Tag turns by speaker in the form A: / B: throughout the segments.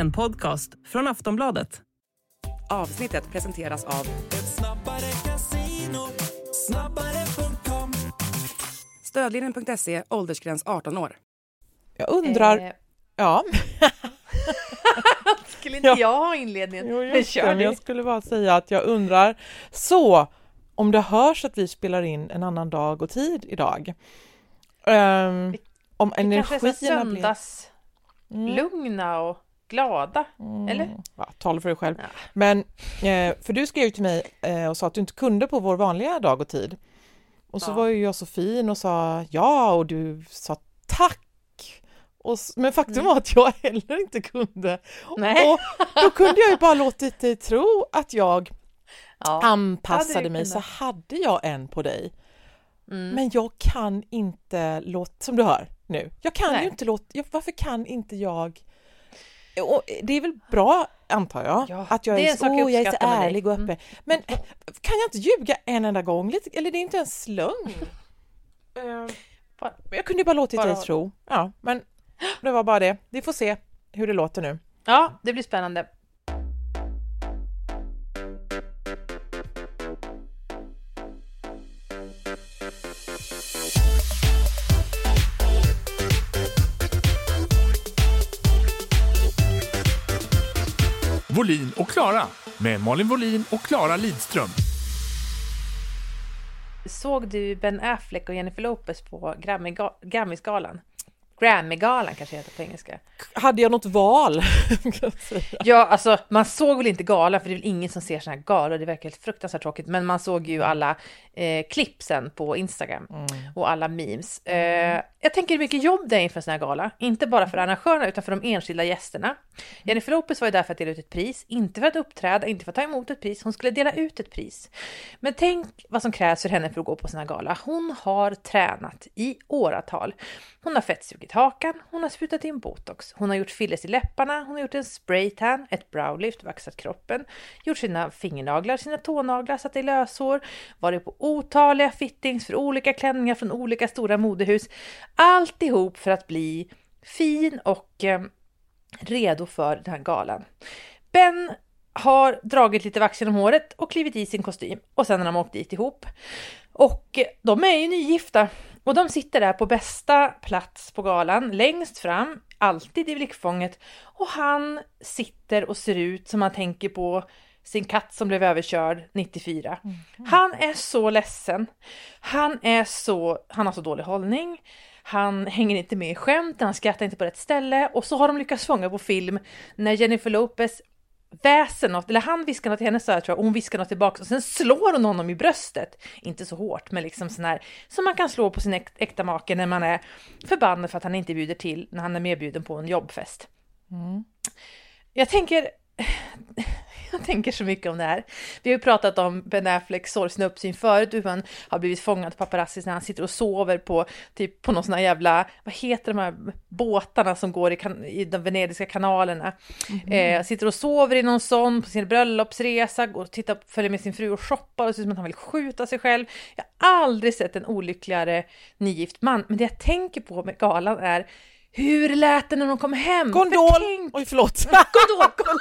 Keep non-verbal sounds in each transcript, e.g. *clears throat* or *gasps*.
A: En podcast från Aftonbladet.
B: Avsnittet presenteras av Stödlinjen.se, åldersgräns 18 år.
C: Jag undrar,
D: Eh,
C: ja. *laughs*
D: skulle inte
C: Ja.
D: jag ha inledningen?
C: Jo,
D: men du.
C: jag skulle bara säga att jag undrar, så om det hörs att vi spelar in en annan dag och tid idag, ehm, om
D: Det kanske är så
C: energierna blir...
D: söndagslugna och glada, eller?
C: Ja, tala för dig själv.
D: Ja.
C: Men, eh, för du skrev ju till mig eh, och sa att du inte kunde på vår vanliga dag och tid. Och så
D: Ja.
C: var ju jag så fin och sa ja och du sa tack. Och, men faktum
D: Mm.
C: var att jag *laughs* heller inte kunde.
D: Nej.
C: Och då kunde jag ju bara låtit dig tro att jag *laughs*
D: Ja.
C: anpassade mig så
D: kunnat.
C: hade jag en på dig.
D: Mm.
C: Men jag kan inte låta, som du hör nu, jag kan
D: Nej.
C: ju inte låta, varför kan inte jag? Och det är väl bra antar jag,
D: Ja,
C: att jag
D: är en
C: så,
D: jag
C: åh, jag är så ärlig och öppen.
D: Mm.
C: Men kan jag inte ljuga en enda gång? Lite, eller det är inte lögn. Eh,
D: Bara-
C: jag kunde ju bara låtit
D: bara-
C: dig tro. Ja, men det var bara det. Vi får se hur det låter nu.
D: Ja, det blir spännande.
E: Volin och Klara med Malin Volin och Klara Lidström.
D: Såg du Ben Affleck och Jennifer Lopez på Grammy- Grammygalan? Grammygalan kanske heter på engelska.
C: Hade jag något val? *laughs* jag.
D: Ja, alltså man såg väl inte galan, för det är väl ingen som ser såna här galor, det verkar helt fruktansvärt tråkigt, men man såg ju alla eh, klipp sen på Instagram och alla memes. Eh, jag tänker hur mycket jobb det är inför en sån här gala, inte bara för arrangörerna utan för de enskilda gästerna. Jennifer Lopez var ju där för att dela ut ett pris, inte för att uppträda, inte för att ta emot ett pris, hon skulle dela ut ett pris. Men tänk vad som krävs för henne för att gå på sån här gala. Hon har tränat i åratal. Hon har fettsugit hakan, hon har sprutat in botox, hon har gjort fillers i läpparna, hon har gjort en spraytan, ett browlift, vaxat kroppen, gjort sina fingernaglar, sina tånaglar, satt i löshår, varit på otaliga fittings för olika klänningar från olika stora modehus. Alltihop för att bli fin och eh, redo för den här galan. Ben har dragit lite vax genom håret och klivit i sin kostym och sen har de åkt dit ihop. Och eh, de är ju nygifta och de sitter där på bästa plats på galan, längst fram, alltid i blickfånget. Och han sitter och ser ut som man tänker på sin katt som blev överkörd 94. Han är så ledsen. Han är så, han har så dålig hållning. Han hänger inte med i skämt, han skrattar inte på rätt ställe och så har de lyckats fånga på film när Jennifer Lopez väser något, eller han viskar något till hennes öra tror jag, och hon viskar något tillbaka och sen slår hon honom i bröstet. Inte så hårt, men liksom sån här som man kan slå på sin äk- äkta make när man är förbannad för att han inte bjuder till när han är medbjuden på en jobbfest. Jag tänker, *laughs* jag tänker så mycket om det här. Vi har ju pratat om Ben Afflecks sorgsna uppsyn förut, hur han har blivit fångad av paparazzis när han sitter och sover på, typ på någon sån här jävla, vad heter de här båtarna som går i, kan, i de venediska kanalerna? Eh, sitter och sover i någon sån på sin bröllopsresa, går och tittar, följer med sin fru och shoppar och ser ut som att han vill skjuta sig själv. Jag har aldrig sett en olyckligare nygift man, men det jag tänker på med galan är hur lät det när de kom hem?
C: Gondol!
D: Tänk-
C: Oj, förlåt. *laughs*
D: Gondol! gondol.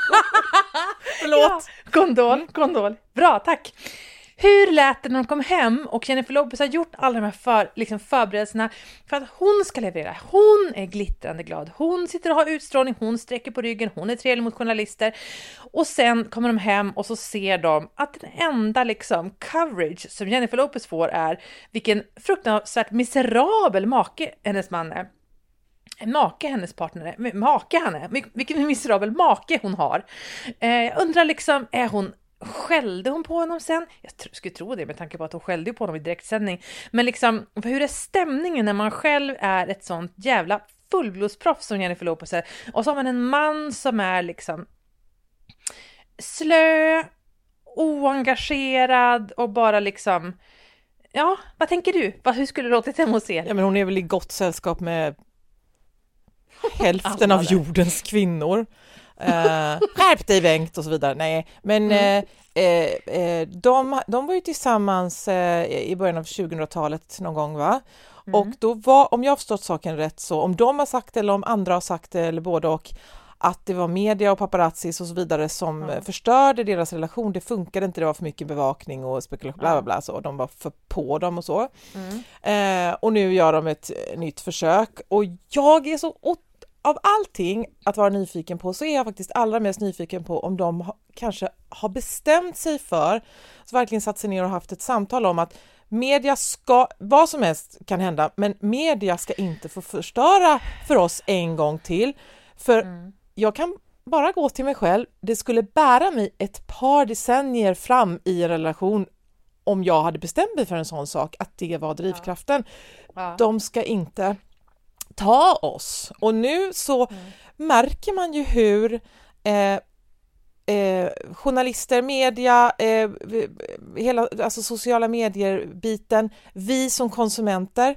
D: *laughs*
C: Förlåt.
D: Ja, gondol, gondol. Bra, tack. Hur lät det när de kom hem och Jennifer Lopez har gjort alla de här för, liksom förberedelserna för att hon ska leverera. Hon är glittrande glad. Hon sitter och har utstrålning, hon sträcker på ryggen, hon är trevlig mot journalister. Och sen kommer de hem och så ser de att den enda liksom coverage som Jennifer Lopez får är vilken fruktansvärt miserabel make hennes man är make hennes partner är, make han är, vilken miserabel make hon har. Eh, undrar liksom, är hon Skällde hon på honom sen? Jag tr- skulle tro det med tanke på att hon skällde på honom i direktsändning. Men liksom, hur är stämningen när man själv är ett sånt jävla fullblodsproffs som Jennifer Lopez är? Och så har man en man som är liksom slö, oengagerad och bara liksom... Ja, vad tänker du? Hur skulle det låtit hemma hos er?
C: Ja, men hon är väl i gott sällskap med hälften av jordens kvinnor. Eh, skärp dig Bengt och så vidare. Nej, men
D: Mm.
C: eh, eh, eh, de, de var ju tillsammans eh, i början av 2000-talet någon gång va?
D: Mm.
C: Och då var, om jag har förstått saken rätt så, om de har sagt det eller om andra har sagt det eller både och, att det var media och paparazzis och så vidare som eh, förstörde deras relation. Det funkade inte, det var för mycket bevakning och spekulation, bla bla bla, så de var för på dem och så. Eh, och nu gör de ett nytt försök och jag är så ot- av allting att vara nyfiken på så är jag faktiskt allra mest nyfiken på om de ha, kanske har bestämt sig för, så verkligen satt sig ner och haft ett samtal om att media ska, vad som helst kan hända, men media ska inte få förstöra för oss en gång till. För jag kan bara gå till mig själv, det skulle bära mig ett par decennier fram i en relation om jag hade bestämt mig för en sån sak, att det var drivkraften.
D: Ja.
C: De ska inte ta oss. Och nu så märker man ju hur eh, eh, journalister, media, eh, hela alltså sociala medier-biten, vi som konsumenter,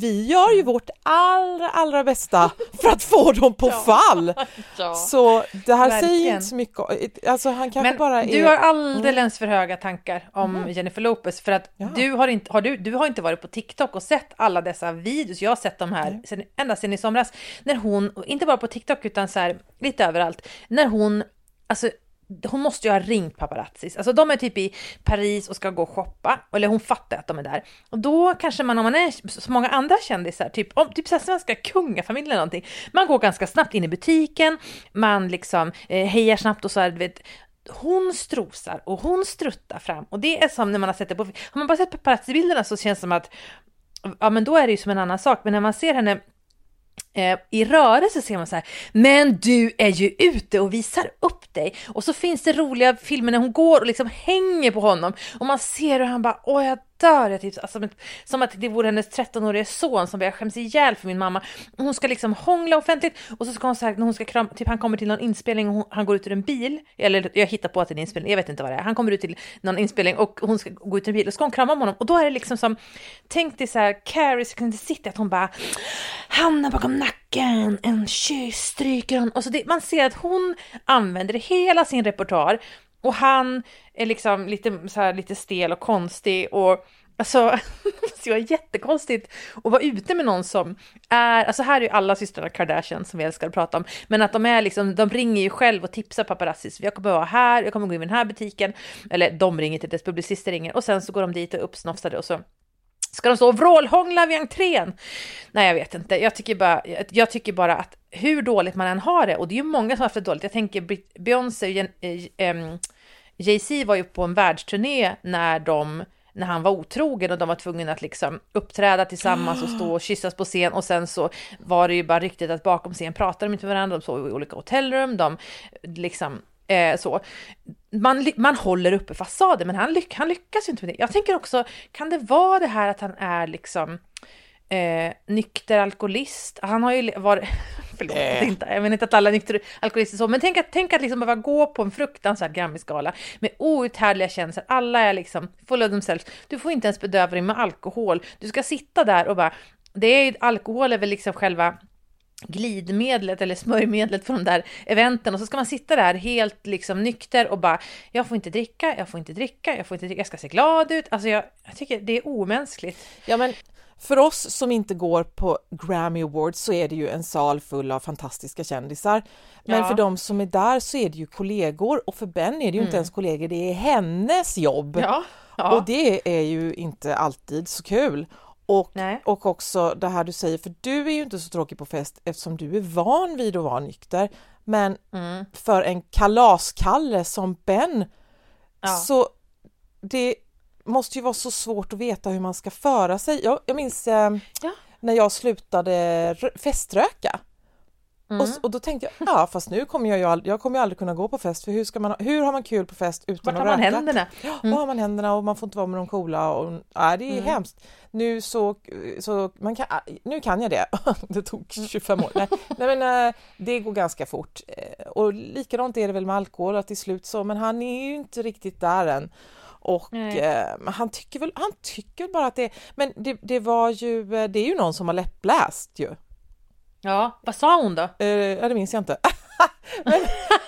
C: vi gör ju vårt allra, allra bästa för att få dem på *laughs* fall. *laughs*
D: Ja.
C: Så det här säger
D: Verkligen.
C: inte så mycket, alltså han kanske
D: Men
C: bara
D: du
C: är...
D: har alldeles för höga tankar om Jennifer Lopez för att
C: Ja.
D: du, har inte, har, du, du har inte varit på TikTok och sett alla dessa videos. Jag har sett dem här sen, ända sedan i somras. När hon, inte bara på TikTok utan så här, lite överallt, när hon, alltså hon måste ju ha ringt paparazzis. Alltså de är typ i Paris och ska gå och shoppa. Eller hon fattar att de är där. Och då kanske man, om man är så många andra kändisar, typ, om, typ så här svenska kungafamiljen eller någonting. Man går ganska snabbt in i butiken, man liksom eh, hejar snabbt och så här, du vet, hon strosar och hon struttar fram och det är som när man har sett det på, har man bara sett paparazzi-bilderna så känns det som att, ja men då är det ju som en annan sak, men när man ser henne eh, i rörelse ser man så här, men du är ju ute och visar upp dig. Och så finns det roliga filmer när hon går och liksom hänger på honom och man ser hur han bara, åh jag dör, jag typ, alltså, som, att det vore hennes 13-åriga son som bara, jag skäms ihjäl för min mamma. Hon ska liksom hångla offentligt och så ska hon säga när hon ska kram, typ han kommer till någon inspelning och hon, han går ut ur en bil, eller jag hittar på att det är en inspelning, jag vet inte vad det är. Han kommer ut till någon inspelning och hon ska gå ut ur en bil och ska hon krama om honom och då är det liksom som, tänk dig så här, Carrie Second City, att hon bara hamnar bakom nacken, en kyss, stryker honom. Och så det, man ser att hon använder hela sin repertoar och han är liksom lite, så här, lite stel och konstig och Alltså, *laughs* det var jättekonstigt att vara ute med någon som är, alltså här är ju alla systrarna Kardashian som vi älskar att prata om, men att de är liksom, de ringer ju själv och tipsar paparazzis, jag kommer vara här, jag kommer gå in i den här butiken, eller de ringer till dess publicister ringer, och sen så går de dit och uppsnofsade och så Ska de stå och vrålhångla vid entrén? Nej, jag vet inte. Jag tycker, bara, jag tycker bara att hur dåligt man än har det, och det är ju många som har haft det dåligt. Jag tänker Beyoncé, Jen- eh, Jay-Z var ju på en världsturné när de när han var otrogen och de var tvungna att liksom uppträda tillsammans och stå och *gasps* kyssas på scen och sen så var det ju bara ryktet att bakom scen pratade de inte med varandra, de sov i olika hotellrum, de liksom eh, så. Man, man håller uppe fasaden men han, lyck, han lyckas ju inte med det. Jag tänker också, kan det vara det här att han är liksom eh, nykter alkoholist? Han har ju varit, förlåt, det är inte, jag menar inte att alla nykter alkoholister så, men tänk att, tänk att liksom behöva gå på en fruktansvärd Grammisgala med outhärdliga känslor, alla är liksom full of themselves. Du får inte ens bedöva dig med alkohol, du ska sitta där och bara, det är ju, alkohol är väl liksom själva glidmedlet eller smörjmedlet för de där eventen och så ska man sitta där helt liksom nykter och bara jag får inte dricka, jag får inte dricka, jag får inte dricka, jag ska se glad ut. Alltså jag, jag tycker det är omänskligt.
C: Ja, men för oss som inte går på Grammy Awards så är det ju en sal full av fantastiska kändisar. Men
D: Ja.
C: för de som är där så är det ju kollegor och för Ben är det ju inte ens kollegor, det är hennes jobb.
D: Ja, ja.
C: Och det är ju inte alltid så kul. Och,
D: Nej.
C: och också det här du säger, för du är ju inte så tråkig på fest eftersom du är van vid att vara nykter. Men
D: Mm.
C: för en kalaskalle som Ben så det måste ju vara så svårt att veta hur man ska föra sig. Jag, jag minns eh,
D: Ja.
C: när jag slutade rö- feströka.
D: Mm.
C: Och, och då tänkte jag, ja fast nu kommer jag ju aldrig, jag kommer ju aldrig kunna gå på fest för hur, ska man, hur har man kul på fest utan
D: Vart
C: att
D: har man
C: röka?
D: händerna?
C: Ja, var har man händerna och man får inte vara med de coola och ja, det är
D: Mm.
C: hemskt. Nu så, så man kan, nu kan jag det. *laughs* det tog 25 år. Nej, nej men eh, det går ganska fort. Eh, Och likadant är det väl med alkohol att till slut så, men han är ju inte riktigt där än. Och eh, han tycker väl, han tycker bara att det, men det, det var ju, eh, det är ju någon som har läppläst ju.
D: Ja, vad sa hon då?
C: Eh, det minns jag inte. *laughs* men,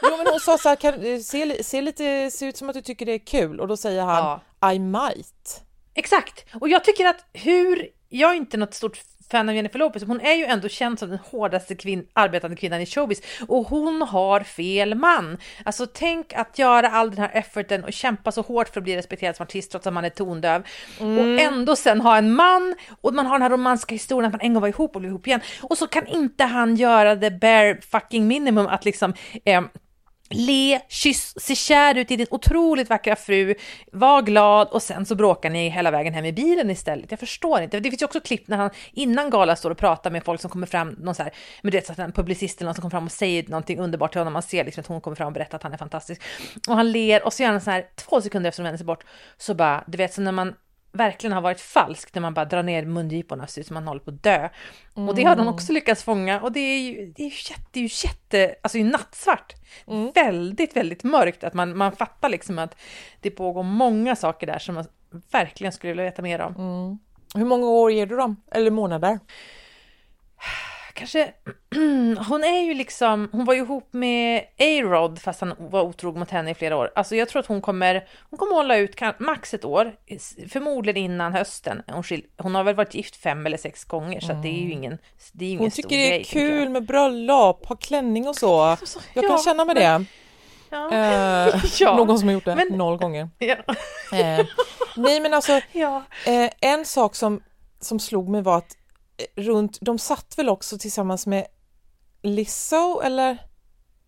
C: jo, men hon sa så här, kan, eh, se, se lite, se ut som att du tycker det är kul och då säger han
D: Ja.
C: I might.
D: Exakt! Och jag tycker att hur, jag är inte något stort fan av Jennifer Lopez. Hon är ju ändå känd som den hårdaste kvin arbetande kvinnan i showbiz och hon har fel man. Alltså tänk att göra all den här efforten och kämpa så hårt för att bli respekterad som artist trots att man är tondöv
C: Mm.
D: och ändå sen ha en man och man har den här romantiska historien att man en gång var ihop och blev ihop igen och så kan inte han göra the bare fucking minimum att liksom eh, Le, kyss, se kär ut i din otroligt vackra fru, var glad och sen så bråkar ni hela vägen hem i bilen istället. Jag förstår inte. Det finns ju också klipp när han innan galan står och pratar med folk som kommer fram, någon så här, men det vet så att en publicist eller någon som kommer fram och säger någonting underbart till honom. Man ser liksom att hon kommer fram och berättar att han är fantastisk. Och han ler och så gör han så här två sekunder efter att de vänder sig bort så bara, du vet, så när man verkligen har varit falsk när man bara drar ner mungiporna så ut som man håller på att dö. Och det har de också lyckats fånga och det är ju, det är ju jätte, det är ju jätte, alltså ju nattsvart. Väldigt, väldigt mörkt att man, man fattar liksom att det pågår många saker där som man verkligen skulle vilja veta mer om.
C: Hur många år ger du dem? Eller månader?
D: Kanske, *clears throat* hon är ju liksom, hon var ju ihop med A-Rod fast han var otrogen mot henne i flera år. Alltså jag tror att hon kommer, hon kommer hålla ut kan, max ett år, förmodligen innan hösten. Hon, skil, hon har väl varit gift fem eller sex gånger så att det är ju ingen, det är ingen
C: Hon
D: stor
C: tycker det är
D: grej,
C: kul med bröllop, ha klänning och så.
D: Så-
C: Jag kan
D: ja,
C: känna med det.
D: Ja.
C: Eh, *laughs*
D: Ja,
C: någon som har gjort det
D: men-
C: noll gånger. *laughs*
D: Ja.
C: Eh, nej men alltså, *laughs* eh, en sak som, som slog mig var att runt, de satt väl också tillsammans med Lizzo eller?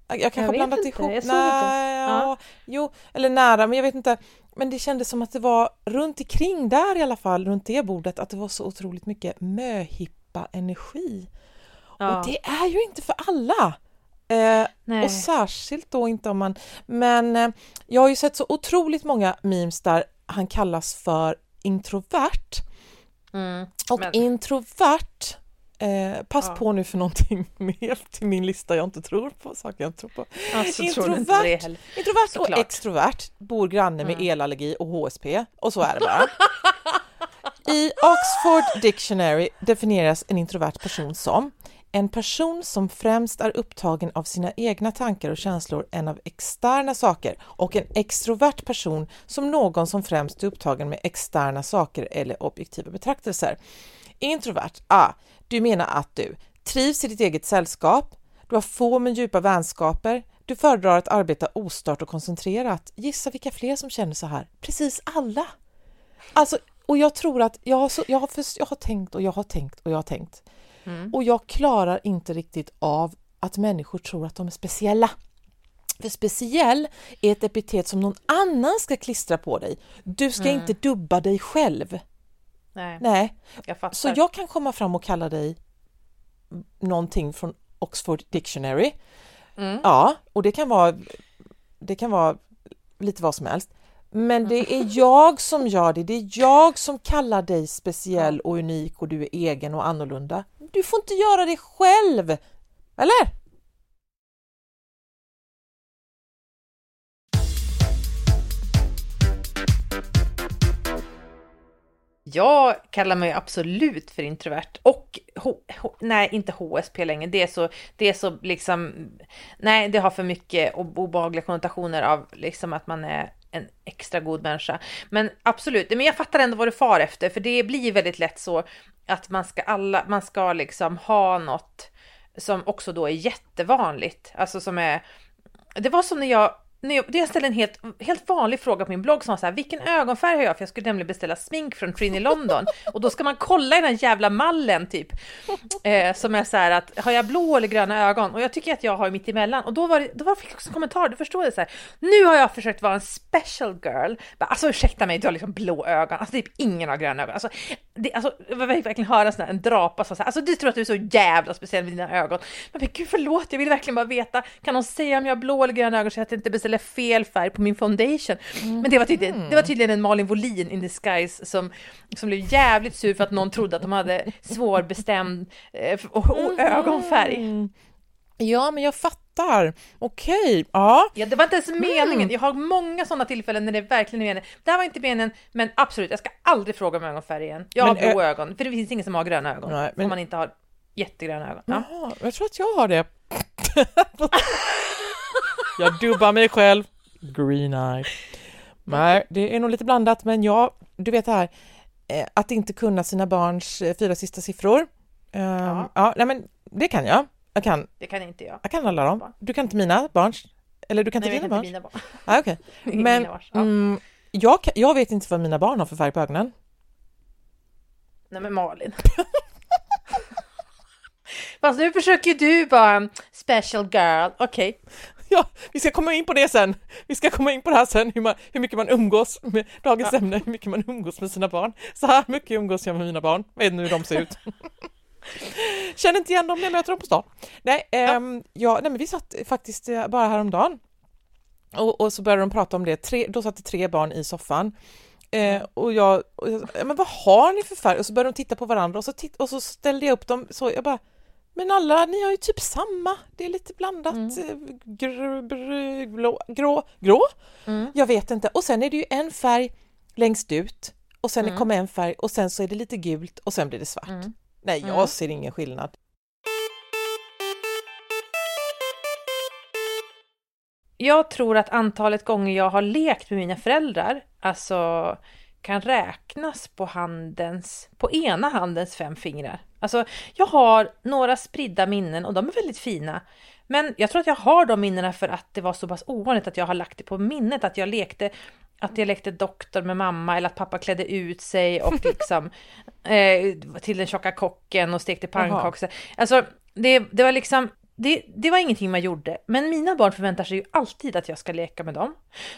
C: Jag, jag kanske
D: vet
C: blandat
D: inte,
C: ihop.
D: jag såg
C: Nej, ja,
D: Ja.
C: Jo, eller nära, men jag vet inte. Men det kändes som att det var runt omkring där i alla fall, runt det bordet, att det var så otroligt mycket möhippa-energi.
D: Ja.
C: Och det är ju inte för alla. Eh, och särskilt då inte om man... Men eh, jag har ju sett så otroligt många memes där han kallas för introvert.
D: Mm.
C: Och
D: Men-
C: introvert, eh, pass
D: Ja.
C: på nu för någonting *laughs* mer till min lista jag inte tror på, saker jag inte tror på.
D: Alltså, tror
C: introvert,
D: heller.
C: introvert
D: Såklart. Mm.
C: och extrovert, bor granne med elallergi och HSP och så är det bara. *laughs* I Oxford Dictionary definieras en introvert person som en person som främst är upptagen av sina egna tankar och känslor än av externa saker och en extrovert person som någon som främst är upptagen med externa saker eller objektiva betraktelser. Introvert, ah, du menar att du trivs i ditt eget sällskap, du har få men djupa vänskaper, du föredrar att arbeta ostört och koncentrerat. Gissa vilka fler som känner så här? Precis alla! Alltså, och jag tror att jag har, så, jag, har för, jag har tänkt och jag har tänkt och jag har tänkt. Och jag klarar inte riktigt av att människor tror att de är speciella. För speciell är ett epitet som någon annan ska klistra på dig. Du ska inte dubba dig själv.
D: Nej,
C: Nej,
D: jag fattar.
C: så jag kan komma fram och kalla dig någonting från Oxford Dictionary. Ja, och det kan vara det kan vara lite vad som helst. Men det är jag som gör det. Det är jag som kallar dig speciell och unik och du är egen och annorlunda. Du får inte göra det själv! Eller?
D: Jag kallar mig absolut för introvert och H- H- nej, inte HSP längre. Det är så, det är så liksom, nej, det har för mycket obehagliga konnotationer av liksom att man är en extra god människa. Men absolut, men jag fattar ändå vad du far efter, för det blir väldigt lätt så att man ska alla, man ska liksom ha något som också då är jättevanligt, alltså som är det var som när jag, när jag, jag ställde en helt, helt vanlig fråga på min blogg som var så här, vilken ögonfärg har jag? För jag skulle nämligen beställa smink från Trini London och då ska man kolla i den här jävla mallen typ. Eh, som är så här att, har jag blå eller gröna ögon? Och jag tycker att jag har mitt emellan. Och då var det, då var det också en kommentar, du förstår det så här, nu har jag försökt vara en special girl. Bara, Alltså ursäkta mig, du har liksom blå ögon, alltså typ ingen har gröna ögon. Alltså, det, alltså jag vill verkligen höra sån här, en drapa som så här, alltså du tror att du är så jävla speciell med dina ögon. Men, men gud förlåt, jag vill verkligen bara veta, kan de säga om jag har blå eller gröna ögon så att jag inte beställer fel färg på min foundation? Men det var tydligen, det var tydligen en Malin Wollin in disguise som, som blev jävligt sur för att någon trodde att de hade svårbestämd eh, och ögonfärg.
C: Ja, men jag fattar. Okej, ja.
D: Ja, det var inte ens meningen. Jag har många sådana tillfällen när det verkligen är meningen. Det här var inte meningen, men absolut, jag ska aldrig fråga om ögonfärg igen. Jag
C: Men,
D: har blå ögon, för det finns ingen som har gröna ögon.
C: Nej, men-
D: Om man inte har jättegröna ögon. Ja.
C: Jaha, jag tror att jag har det. *laughs* jag dubbar mig själv. Green eye. Nej, det är nog lite blandat, men ja, du vet det här eh, att inte kunna sina barns eh, fyra sista siffror. Ehm,
D: Ja.
C: ja. nej men det kan jag. Jag kan,
D: Det kan inte jag.
C: jag kan alla dem. Du kan inte mina barns? Eller du kan
D: Nej,
C: inte
D: jag
C: dina
D: inte
C: barns?
D: mina barn.
C: Ah. *laughs*
D: Ingen
C: Men
D: mina barns. Ja.
C: mm, jag, kan- jag vet inte vad mina barn har för färg på ögonen.
D: Nej men Malin. *laughs* Fast nu försöker du vara en special girl. Okej. *laughs*
C: Ja, vi ska komma in på det sen. Vi ska komma in på det här sen, hur, man, hur mycket man umgås med dagens ämne, hur mycket man umgås med sina barn. Så här mycket umgås jag med mina barn, vet inte hur de ser ut. *laughs* Känner inte igen dem när jag möter dem på stan. Nej, ehm, ja, nej men vi satt faktiskt eh, bara häromdagen och, och så började de prata om det, tre, då satt det tre barn i soffan. Eh, och, jag, och jag, "Ja, men vad har ni för färg? Och så började de titta på varandra och så, titt, och så ställde jag upp dem så, jag bara men alla, ni har ju typ samma, det är lite blandat, eh, gr, br, blå, grå, grå?
D: Mm.
C: Jag vet inte. Och sen är det ju en färg längst ut och sen
D: Mm.
C: kommer en färg och sen så är det lite gult och sen blir det svart. Nej, jag
D: Mm.
C: ser ingen skillnad.
D: Jag tror att antalet gånger jag har lekt med mina föräldrar, alltså kan räknas på handens, på ena handens fem fingrar. Alltså, jag har några spridda minnen och de är väldigt fina. Men jag tror att jag har de minnena för att det var så pass ovanligt att jag har lagt det på minnet, att jag lekte att jag lekte doktor med mamma eller att pappa klädde ut sig och liksom *laughs* eh, till den tjocka kocken och stekte pannkakor. Alltså, det, det var liksom, det, det var ingenting man gjorde. Men mina barn förväntar sig ju alltid att jag ska leka med dem.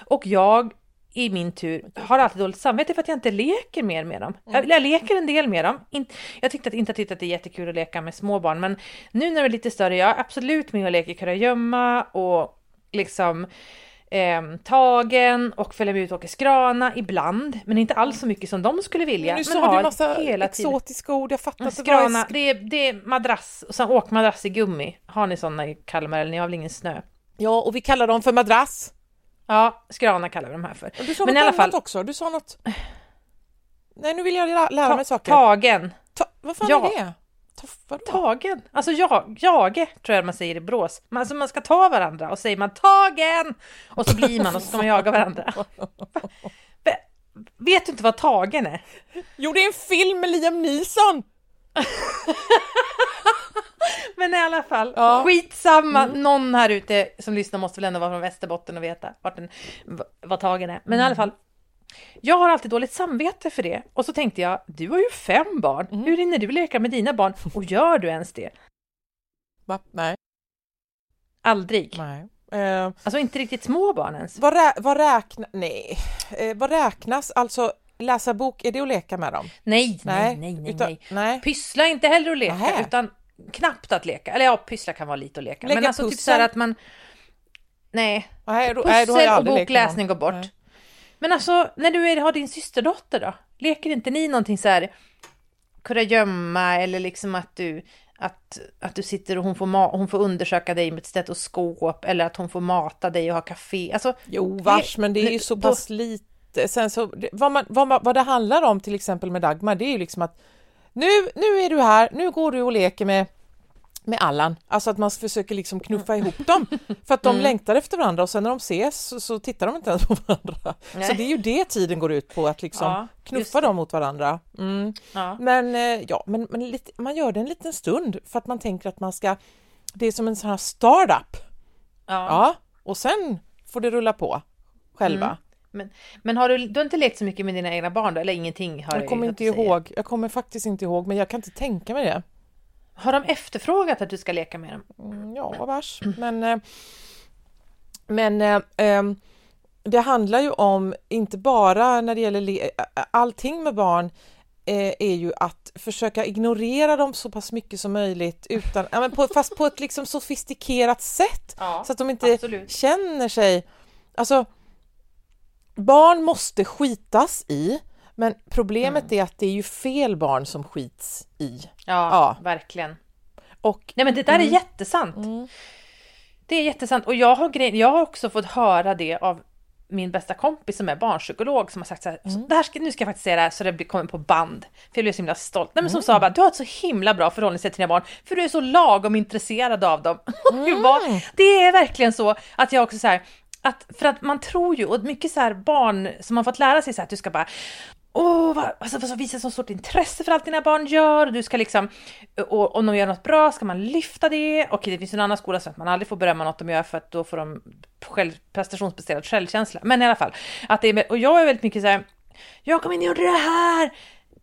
D: Och jag i min tur har alltid dåligt samvete för att jag inte leker mer med dem. Jag, jag leker en del med dem. In, jag tyckte att, inte tyckt att det är jättekul att leka med små barn, men nu när de är lite större, jag är absolut med och leker kurragömma och liksom eh, tagen och följer med ut och åker skrana ibland, men inte alls så mycket som de skulle vilja.
C: nu
D: men
C: sa du massa
D: hela tiden.
C: exotiska ord, jag fattar inte vad det
D: Skrana,
C: är.
D: det är, det är madrass, och sen åkmadrass i gummi. Har ni sådana i Kalmar eller ni har väl ingen snö?
C: Ja, och vi kallar dem för madrass.
D: Ja, skrana kallar vi de här för.
C: Och Du sa
D: Men
C: något
D: i alla fall-
C: också, du sa något... Nej, nu vill jag lä- lära mig
D: Ta,
C: saker.
D: tagen.
C: Ta, vad fan
D: Ja.
C: är det? Ta?
D: Tagen. Alltså jag, jage tror jag man säger i Brås. Man, alltså man ska ta varandra och säger man tagen! Och så blir man och så ska man jaga varandra. *laughs* Ve- Vet du inte vad tagen är?
C: Jo, det är en film med Liam Neeson! *laughs* *laughs*
D: Men i alla fall,
C: Ja. Mm.
D: skitsamma. Någon här ute som lyssnar måste väl ändå vara från Västerbotten och veta vart den, v- vad tagen är. Men i alla
C: Mm.
D: fall, jag har alltid dåligt samvete för det. Och så tänkte jag, du har ju fem barn.
C: Mm.
D: Hur hinner du leka med dina barn? Och gör du ens det?
C: Va? Nej.
D: Aldrig.
C: Nej. Eh,
D: Alltså inte riktigt små barn ens.
C: vad, rä, vad räknas... Nej. Eh, vad räknas? Alltså, läsa bok, är det att leka med dem?
D: Nej, nej, nej, nej.
C: utan-
D: nej. Pyssla inte heller att leka,
C: Nähä.
D: utan knappt att leka. Eller ja, pyssla kan vara lite att leka.
C: Lägga
D: men alltså typ
C: pussel.
D: så här att man... Nej,
C: Nej, då, nej,
D: pussel och
C: lekt med
D: bokläsning går bort.
C: Nej.
D: Men alltså, när du är, har din systerdotter då? Leker inte ni någonting så här kurragömma eller liksom att du att, att du sitter och hon får, ma- hon får undersöka dig med ett stetoskop eller att hon får mata dig och ha café. Alltså,
C: Jo, vars, men det är ju så
D: då-
C: pass lite. Sen så, det- vad, man, vad, man, vad det handlar om till exempel med Dagmar, det är ju liksom att nu, nu är du här, nu går du och leker med med Allan, alltså att man försöker liksom knuffa ihop dem för att de
D: Mm.
C: längtar efter varandra och sen när de ses så, så tittar de inte ens på varandra. Så
D: Nej.
C: det är ju det tiden går ut på, att liksom
D: Ja,
C: knuffa dem mot varandra. Mm.
D: ja.
C: Men eh, ja, men, men lite, man gör det en liten stund för att man tänker att man ska, det är som en sån här startup.
D: ja.
C: Ja, och sen får det rulla på själva.
D: Men, men har du, du har inte lekt så mycket med dina egna barn då? Eller ingenting? Har
C: Jag kommer
D: att
C: inte ihåg, jag kommer faktiskt inte ihåg, men jag kan inte tänka mig det.
D: Har de efterfrågat att du ska leka med dem?
C: Mm, ja, vars. Men, eh, men eh, ehm, det handlar ju om, inte bara när det gäller allting med barn, eh, är ju att försöka ignorera dem så pass mycket som möjligt, utan, ja, men på, fast på ett liksom sofistikerat sätt.
D: Ja,
C: så att de inte
D: absolut.
C: känner sig... Alltså, barn måste skitas i, men problemet
D: Mm.
C: är att det är ju fel barn som skits i.
D: Ja,
C: Ja.
D: verkligen.
C: Och
D: Nej men det där
C: Mm.
D: är jättesant. Det är jättesant och jag har, grej, jag har också fått höra det av min bästa kompis som är barnpsykolog som har sagt så här,
C: Mm.
D: det här ska, nu ska jag faktiskt säga det här så det kommer på band. För jag blev så himla stolt. Nej men
C: Mm.
D: som sa bara, du har ett så himla bra förhållningssätt till dina barn för du är så lagom intresserad av dem. *laughs*
C: Mm.
D: Det är verkligen så att jag också så här, att, för att man tror ju, och mycket så här barn som har fått lära sig så här, att du ska bara Åh, vad, alltså, alltså, visa så stort intresse för allt dina barn gör. Du ska liksom, och om de gör något bra ska man lyfta det. Och det finns en annan skola som att man aldrig får berömma något de gör för att då får de själv, prestationsbaserad självkänsla. Men i alla fall, att det är, och jag är väldigt mycket så här, jag kom in och gjorde det här.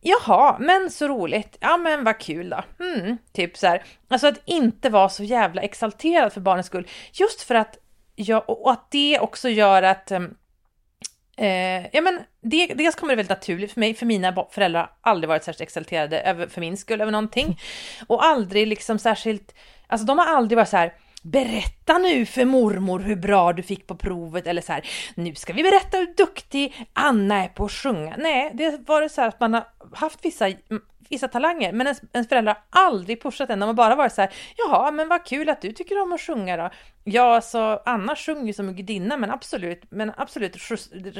D: Jaha, men så roligt. Ja, men vad kul då. Mm, typ så här. Alltså att inte vara så jävla exalterad för barnens skull. Just för att jag, och att det också gör att um, Eh, ja, men det, dels kommer det väldigt naturligt för mig, för mina föräldrar har aldrig varit särskilt exalterade över, för min skull över någonting. *laughs* Och aldrig liksom särskilt, alltså de har aldrig varit så här, berätta nu för mormor hur bra du fick på provet eller så här, nu ska vi berätta hur duktig Anna är på att sjunga. Nej, det var det så här att man har haft vissa mm, vissa talanger, men ens, ens föräldrar har aldrig pushat en. De har bara varit så här, jaha, men vad kul att du tycker om att sjunga då. Ja, alltså Anna sjunger ju som en gudinna, men absolut, men absolut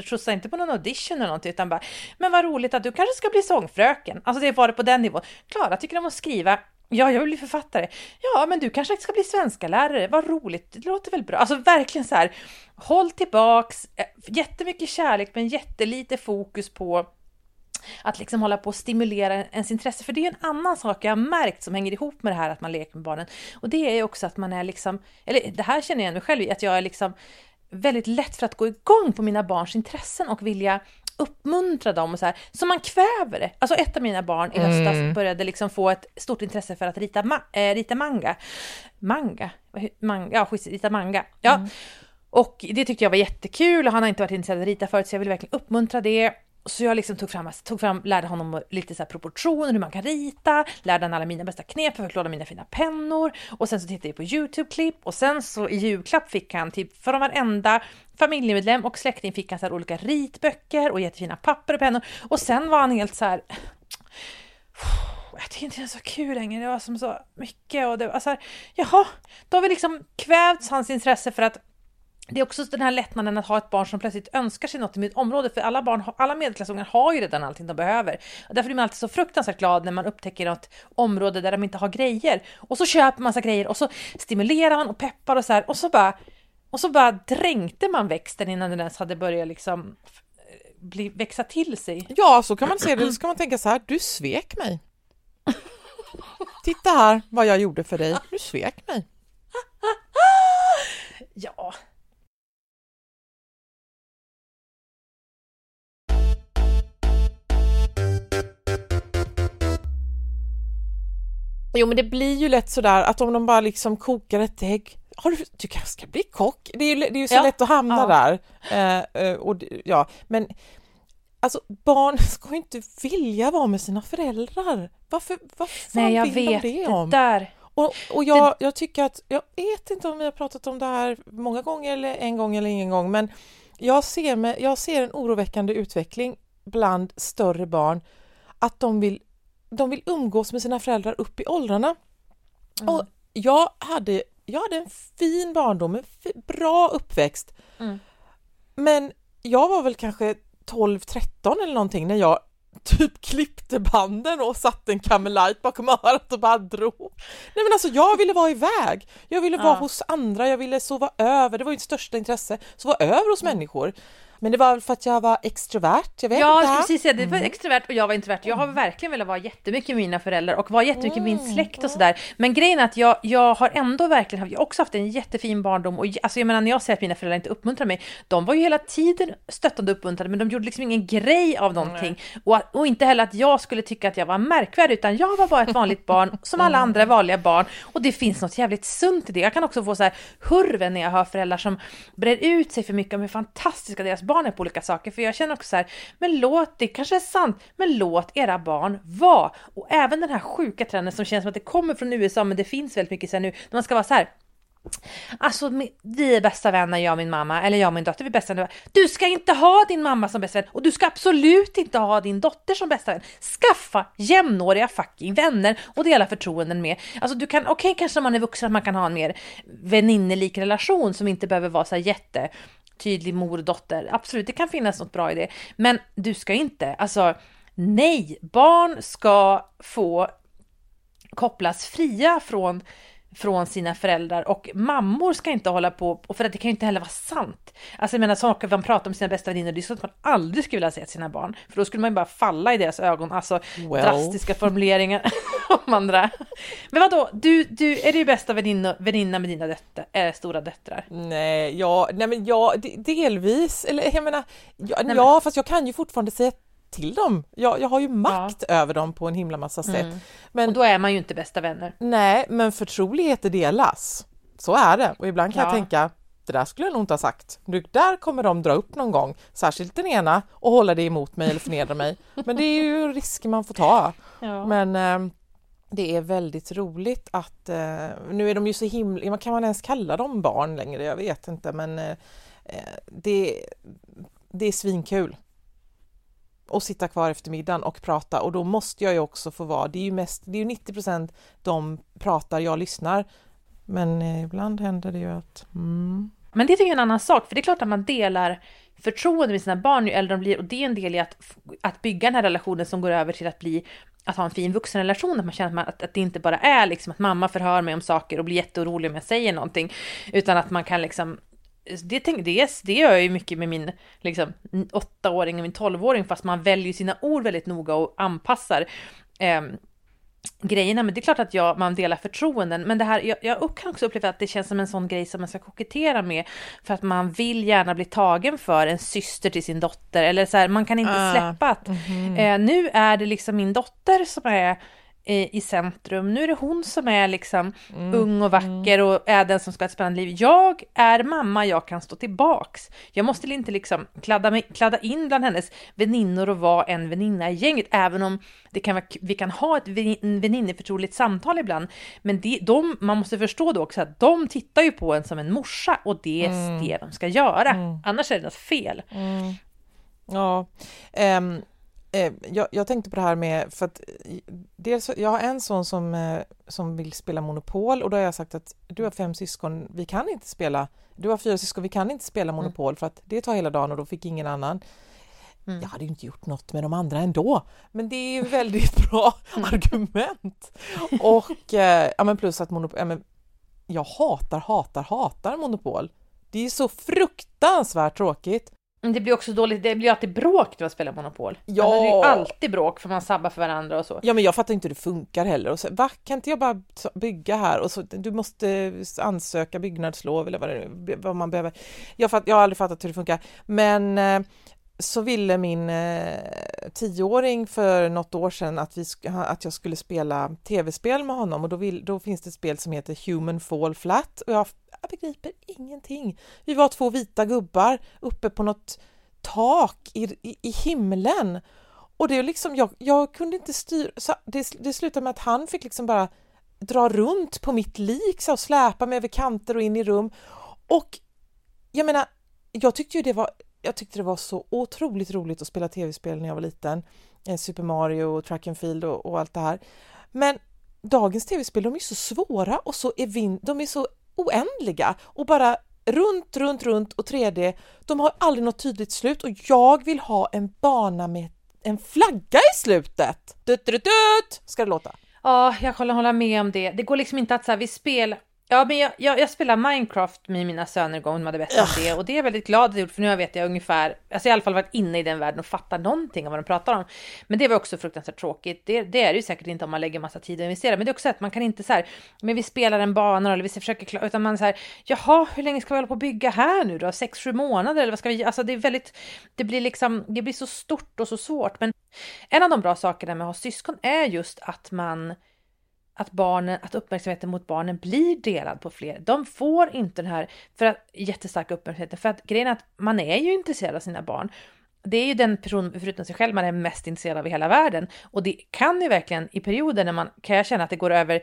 D: skjutsa inte på någon audition eller någonting, utan bara, men vad roligt att du kanske ska bli sångfröken. Alltså det var det på den nivån. Klara tycker om att skriva, Ja, jag vill bli författare. Ja, men du kanske ska bli svenska lärare. Vad roligt, det låter väl bra. Alltså verkligen så här, håll tillbaks, eh, jättemycket kärlek men jättelite fokus på att liksom hålla på och stimulera ens intresse. För det är en annan sak jag har märkt som hänger ihop med det här att man leker med barnen. Och det är ju också att man är liksom, eller det här känner jag mig själv i, att jag är liksom väldigt lätt för att gå igång på mina barns intressen och vilja uppmuntra dem och så här, så man kväver det. Alltså ett av mina barn i höstas mm. började liksom få ett stort intresse för att rita, ma äh, rita manga. Manga? manga? Ja, skit, rita manga. Ja. Mm. Och det tyckte jag var jättekul och han har inte varit intresserad av att rita förut så jag vill verkligen uppmuntra det. Så jag liksom tog fram, tog fram, lärde honom lite så proportioner, hur man kan rita, lärde honom alla mina bästa knep för att låna mina fina pennor. Och sen så tittade jag på Youtube-klipp och sen så i julklapp fick han typ för varenda familjemedlem och släkting fick han så här olika ritböcker och jättefina papper och pennor. Och sen var han helt så här jag tycker inte det är så kul längre, det var som så mycket och det var så här, jaha, då har vi liksom kvävts hans intresse för att det är också den här lättnaden att ha ett barn som plötsligt önskar sig något i mitt område, för alla barn, alla medelklassungar har ju redan allting de behöver. Och därför blir man alltid så fruktansvärt glad när man upptäcker något område där de inte har grejer. Och så köper man massa grejer och så stimulerar man och peppar och så här, och så bara, och så bara dränkte man växten innan den ens hade börjat liksom eh, bli, växa till sig.
C: Ja, så kan man se det. Så kan man tänka så här, du svek mig. Titta här vad jag gjorde för dig, du svek mig. Jo men det blir ju lätt sådär att om de bara liksom kokar ett ägg har du, du kanske ska bli kock? Det är ju, det är ju så ja. lätt att hamna ja. där. Eh, eh och, ja, men alltså barn *laughs* ska inte vilja vara med sina föräldrar. Varför, vad fan
D: Nej, jag
C: vill
D: vet
C: de det om?
D: Där.
C: Och, och jag, jag tycker att, jag vet inte om vi har pratat om det här många gånger eller en gång eller ingen gång, men jag ser, med, jag ser en oroväckande utveckling bland större barn att de vill de vill umgås med sina föräldrar upp i åldrarna. Mm. Och jag hade, jag hade en fin barndom, en bra uppväxt. Mm. Men jag var väl kanske 12-13 eller någonting när jag typ klippte banden och satte en Camelite bakom örat och bara drog. Nej men alltså jag ville vara iväg, jag ville vara ja. hos andra, jag ville sova över, det var mitt största intresse, sova över hos mm. människor. Men det var väl för att jag var extrovert? Jag vet
D: ja,
C: inte.
D: precis. Ja, det var mm. extrovert och jag var introvert. Jag har verkligen velat vara jättemycket med mina föräldrar och vara jättemycket med min släkt och sådär. Men grejen är att jag, jag har ändå verkligen jag har också haft en jättefin barndom och alltså jag menar när jag säger att mina föräldrar inte uppmuntrar mig, de var ju hela tiden stöttande och uppmuntrande men de gjorde liksom ingen grej av någonting. Och, och inte heller att jag skulle tycka att jag var märkvärdig utan jag var bara ett vanligt barn *laughs* som alla andra vanliga barn och det finns något jävligt sunt i det. Jag kan också få så här hurven när jag hör föräldrar som brer ut sig för mycket om hur fantastiska deras barnen på olika saker. För jag känner också så här, men låt, det kanske är sant, men låt era barn vara. Och även den här sjuka trenden som känns som att det kommer från USA, men det finns väldigt mycket sen nu, när man ska vara så här, Alltså vi är bästa vänner jag och min mamma, eller jag och min dotter, vi är bästa vänner. Du ska inte ha din mamma som bästa vän och du ska absolut inte ha din dotter som bästa vän. Skaffa jämnåriga fucking vänner och dela förtroenden med. Alltså du kan, okej okay, kanske när man är vuxen att man kan ha en mer väninnelik relation som inte behöver vara så jätte tydlig mor och dotter. Absolut, det kan finnas något bra i det. Men du ska inte, alltså nej, barn ska få kopplas fria från från sina föräldrar och mammor ska inte hålla på, och för att det kan ju inte heller vara sant. Alltså jag menar saker man pratar om sina bästa väninnor, det är sånt man aldrig skulle vilja säga till sina barn, för då skulle man ju bara falla i deras ögon, alltså
C: Well.
D: drastiska formuleringar *laughs* om andra. Men vadå, du, du, är du bästa väninna, väninna med dina dötter, äh, stora döttrar?
C: Nej, ja, nej men ja, de- delvis, eller jag menar, ja,
D: men-
C: ja fast jag kan ju fortfarande säga till dem. Jag, jag har ju makt över dem på en himla massa sätt. Men
D: Mm. Och då är man ju inte bästa vänner.
C: nej, men förtroligheter delas. Så är det. Och ibland kan jag
D: Ja.
C: tänka, det där skulle jag nog inte ha sagt. Det där kommer de dra upp någon gång, särskilt den ena, och hålla det emot mig eller förnedra mig. Men det är ju *laughs* risker man får ta.
D: Ja.
C: Men eh, det är väldigt roligt att, eh, nu är de ju så himla, man kan man ens kalla dem barn längre? Jag vet inte men eh, eh, det, det är svinkul och sitta kvar efter middagen och prata. Och då måste jag ju också få vara, det är ju mest, det är ju 90 procent de pratar, jag lyssnar. Men eh, ibland händer det ju att, mm,
D: Men det tycker jag är en annan sak, för det är klart att man delar förtroende med sina barn ju äldre de blir. Och det är en del i att, att bygga den här relationen som går över till att bli att ha en fin vuxenrelation, att man känner att, man, att, att det inte bara är liksom att mamma förhör mig om saker och blir jätteorolig om jag säger någonting, utan att man kan liksom det, tänk, det, det gör jag ju mycket med min liksom, åttaåring och min tolvåring, fast man väljer sina ord väldigt noga och anpassar ehm, grejerna. Men det är klart att jag, man delar förtroenden. Men det här, jag, jag kan också uppleva att det känns som en sån grej som man ska kokettera med. För att man vill gärna bli tagen för en syster till sin dotter. Eller så här, man kan inte
C: Ah,
D: släppa att eh, nu är det liksom min dotter som är eh, i centrum. Nu är det hon som är liksom ung och vacker och är den som ska ha ett spännande liv. Jag är mamma, jag kan stå tillbaks. Jag måste inte liksom kladda, mig, kladda in bland hennes väninnor och vara en väninna i gänget, även om det kan vara, vi kan ha ett vänin- väninneförtroligt samtal ibland. Men det, de, man måste förstå då också att de tittar ju på en som en morsa och det är det de ska göra. Annars är det något fel.
C: Ja, ehm, eh, jag, jag tänkte på det här med, för att eh, dels, jag har en son som, eh, som vill spela Monopol och då har jag sagt att du har fem syskon, vi kan inte spela, du har fyra syskon, vi kan inte spela Monopol för att det tar hela dagen och då fick ingen annan. Jag hade ju inte gjort något med de andra ändå, men det är ju väldigt *laughs* bra argument. Och eh, ja, men plus att Monopol, ja, men jag hatar, hatar, hatar Monopol. Det är så fruktansvärt tråkigt.
D: Men Det blir också dåligt, det blir alltid bråk när man spelar Monopol.
C: Ja.
D: Alltså, det är ju alltid bråk för man sabbar för varandra och så.
C: Ja men jag fattar inte hur det funkar heller. Och så, va, kan inte jag bara bygga här och så du måste ansöka byggnadslov eller vad, det, vad man behöver. Jag, fatt, jag har aldrig fattat hur det funkar. Men eh, så ville min eh, tioåring för något år sedan att, vi, sk- att jag skulle spela tv-spel med honom och då, vill, då finns det ett spel som heter Human Fall Flat och jag, jag begriper ingenting. Vi var två vita gubbar uppe på något tak i, i, i himlen och det är liksom, jag, jag kunde inte styra, så det, det slutade med att han fick liksom bara dra runt på mitt lik så, och släpa mig över kanter och in i rum. Och jag menar, jag tyckte ju det var, jag tyckte det var så otroligt roligt att spela tv-spel när jag var liten. Eh, Super Mario och Track and Field och, och allt det här. Men dagens tv-spel, de är så svåra och så evin, de är så oändliga och bara runt, runt, runt och 3D. De har aldrig något tydligt slut och jag vill ha en bana med en flagga i slutet. Dut, dut, dut, ska det låta.
D: Ja, jag kan hålla med om det. Det går liksom inte att så här, vi spelar... Ja, men jag, jag, jag spelar Minecraft med mina söner igång, de hade bett om det. Och det är jag väldigt glad att jag gjort, för nu vet jag ungefär, alltså i alla fall varit inne i den världen och fattar någonting av vad de pratar om. Men det var också fruktansvärt tråkigt. Det, det är det ju säkert inte om man lägger massa tid och investerar. Men det är också att man kan inte så här, men vi spelar en bana eller vi försöker klara, utan man så här, jaha, hur länge ska vi hålla på att bygga här nu då? Sex, sju månader eller vad ska vi, alltså det är väldigt, det blir liksom, det blir så stort och så svårt. Men en av de bra sakerna med att ha syskon är just att man att, barnen, att uppmärksamheten mot barnen blir delad på fler. De får inte den här för att, jättestarka uppmärksamheten. För att grejen är att man är ju intresserad av sina barn. Det är ju den person, förutom sig själv, man är mest intresserad av i hela världen. Och det kan ju verkligen i perioder när man kan jag känna att det går över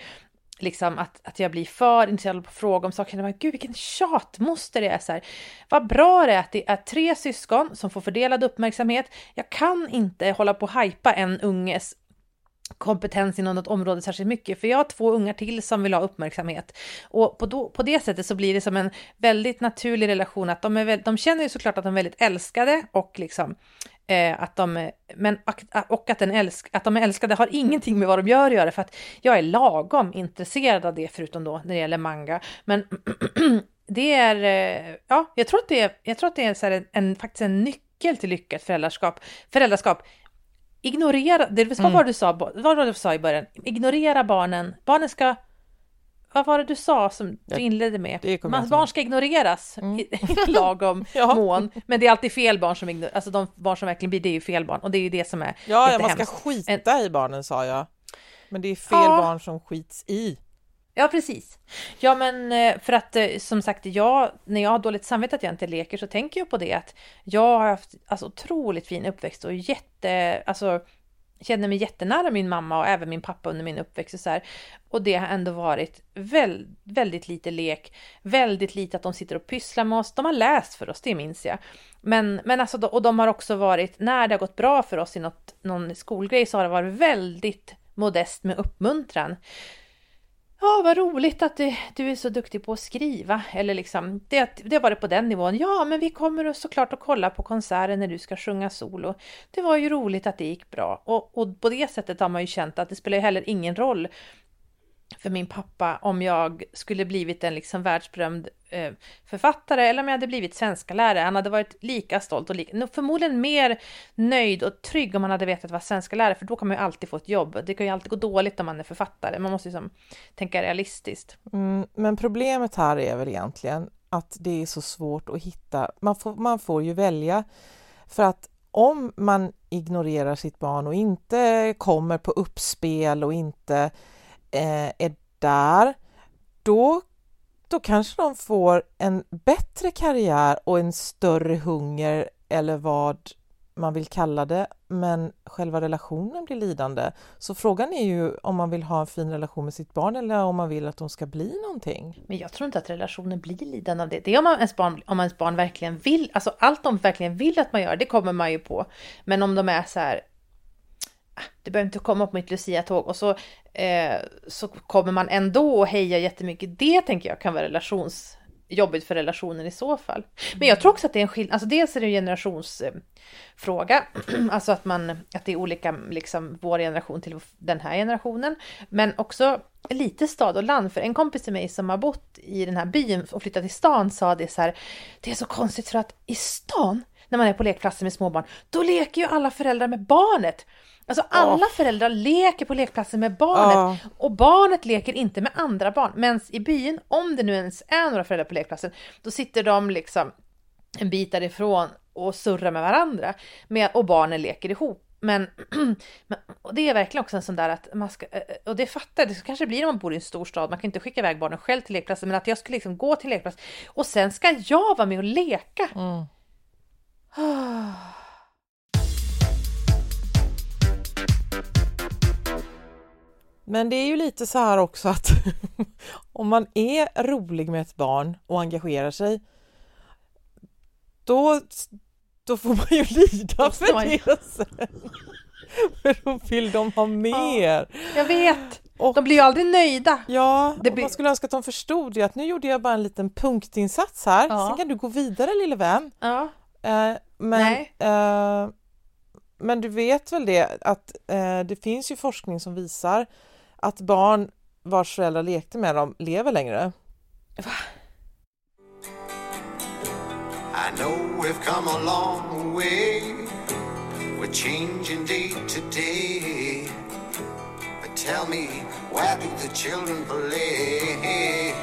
D: liksom att, att jag blir för intresserad av att fråga om saker. Men Gud vilken tjatmoster det är. Så här. Vad bra det är att det är tre syskon som får fördelad uppmärksamhet. Jag kan inte hålla på och hajpa en unges kompetens inom något område särskilt mycket, för jag har två ungar till som vill ha uppmärksamhet. Och på, då, på det sättet så blir det som en väldigt naturlig relation, att de, är väl, de känner ju såklart att de är väldigt älskade och liksom Eh, att de, men, och att, den älsk, att de är älskade har ingenting med vad de gör att göra för att jag är lagom intresserad av det förutom då när det gäller manga. Men *clears throat* det är, eh, ja, jag tror att det är, jag tror att det är så en, en, faktiskt en nyckel till lyckat föräldraskap. föräldraskap. Ignorera, det var mm. vad du sa, vad var det du sa i början? Ignorera barnen. Barnen ska vad var det du sa som du inledde med? Man, barn ska ignoreras mm. *laughs* i lagom *laughs* ja. mån. Men det är alltid fel barn som ignoreras. Alltså de barn som verkligen blir, det är ju fel barn. Och det är ju det som är
C: Ja, ja man ska skita i barnen sa jag. Men det är fel ja. barn som skits i.
D: Ja, precis. Ja, men eh, för att eh, som sagt, jag, när jag har dåligt samvete att jag inte leker så tänker jag på det att jag har haft alltså, otroligt fin uppväxt och jätte, alltså känner mig jättenära min mamma och även min pappa under min uppväxt. Och, så här. och det har ändå varit väl, väldigt lite lek, väldigt lite att de sitter och pysslar med oss. De har läst för oss, det minns jag. Men, men alltså, och de har också varit, när det har gått bra för oss i något, någon skolgrej så har det varit väldigt modest med uppmuntran. Ja, vad roligt att du, du, är så duktig på att skriva. Eller liksom, det, det var det på den nivån. Ja, men vi kommer såklart att kolla på konserten när du ska sjunga solo. Det var ju roligt att det gick bra. Och, och på det sättet har man ju känt att det spelar heller ingen roll för min pappa om jag skulle blivit en liksom världsberömd eh, författare eller om jag hade blivit svenska lärare. Han hade varit lika stolt och lika, förmodligen mer nöjd och trygg om han hade vetat vad svenska lärare för då kan man ju alltid få ett jobb. Det kan ju alltid gå dåligt om man är författare. Man måste liksom tänka realistiskt.
C: Mm, men problemet här är väl egentligen att det är så svårt att hitta. Man får, man får ju välja för att om man ignorerar sitt barn och inte kommer på uppspel och inte eh, är där, då, då kanske de får en bättre karriär och en större hunger eller vad man vill kalla det, men själva relationen blir lidande. Så frågan är ju om man vill ha en fin relation med sitt barn eller om man vill att de ska bli någonting.
D: Men jag tror inte att relationen blir lidande av det. Det är om, man, ens barn, om ens barn verkligen vill, alltså allt de verkligen vill att man gör, det kommer man ju på. Men om de är så här, du behöver inte komma på mitt Lucia-tåg och så, eh, så kommer man ändå och heja jättemycket. Det tänker jag kan vara relations jobbigt för relationen i så fall. Men jag tror också att det är en skillnad, alltså dels är det en generationsfråga, *clears throat* alltså att man, att det är olika, liksom vår generation till den här generationen, men också lite stad och land, för en kompis till mig som har bott i den här byn och flyttat till stan sa det så här, det är så konstigt för att i stan, när man är på lekplatsen med småbarn, då leker ju alla föräldrar med barnet. Alltså alla oh. föräldrar leker på lekplatsen med barnet oh. och barnet leker inte med andra barn. Men i byn, om det nu ens är några föräldrar på lekplatsen, då sitter de liksom en bit därifrån och surrar med varandra med, och barnen leker ihop. Men, *clears throat* men det är verkligen också en sån där att man ska, eh, och det fattar det kanske blir när man bor i en stor stad, man kan inte skicka iväg barnen själv till lekplatsen, men att jag skulle liksom gå till lekplatsen och sen ska jag vara med och leka. Mm.
C: Men det är ju lite så här också att *laughs* om man är rolig med ett barn och engagerar sig då, då får man ju *laughs* lida för man... det sen. *laughs* För då vill de ha mer.
D: Ja, jag vet. Och, de blir ju aldrig nöjda.
C: Ja, det blir... man skulle önska att de förstod det att nu gjorde jag bara en liten punktinsats här, ja. sen kan du gå vidare lille vän.
D: Ja.
C: Eh, men, eh, men du vet väl det att eh, det finns ju forskning som visar att barn vars föräldrar lekte med dem lever längre. Va? I know we've come a long way We're changing day to day But tell me, where do the children play?